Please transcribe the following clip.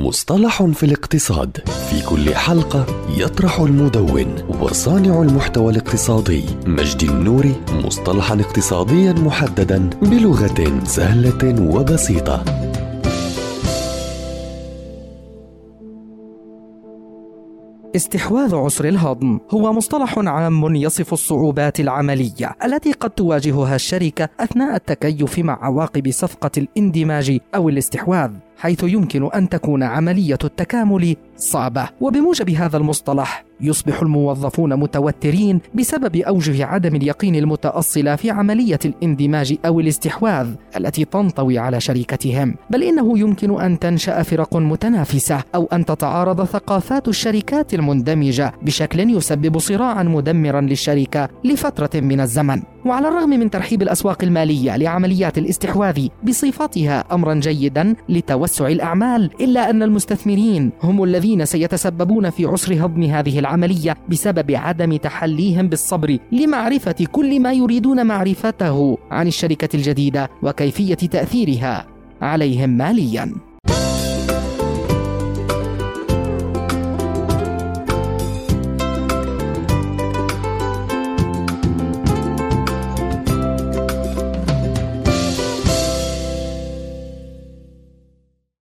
مصطلح في الاقتصاد. في كل حلقة يطرح المدون وصانع المحتوى الاقتصادي مجدي النوري مصطلحا اقتصاديا محددا بلغة سهلة وبسيطة. استحواذ عسر الهضم هو مصطلح عام يصف الصعوبات العملية التي قد تواجهها الشركة أثناء التكيف مع عواقب صفقة الاندماج أو الاستحواذ. حيث يمكن أن تكون عملية التكامل صعبة. وبموجب هذا المصطلح يصبح الموظفون متوترين بسبب أوجه عدم اليقين المتاصله في عملية الاندماج أو الاستحواذ التي تنطوي على شركتهم. بل إنه يمكن أن تنشأ فرق متنافسة أو أن تتعارض ثقافات الشركات المندمجة بشكل يسبب صراعا مدمرا للشركة لفترة من الزمن. وعلى الرغم من ترحيب الأسواق المالية لعمليات الاستحواذ بصفتها امرا جيدا لتوسع الأعمال إلا أن المستثمرين هم الذين سيتسببون في عسر هضم هذه العملية بسبب عدم تحليهم بالصبر لمعرفة كل ما يريدون معرفته عن الشركة الجديدة وكيفية تأثيرها عليهم ماليا.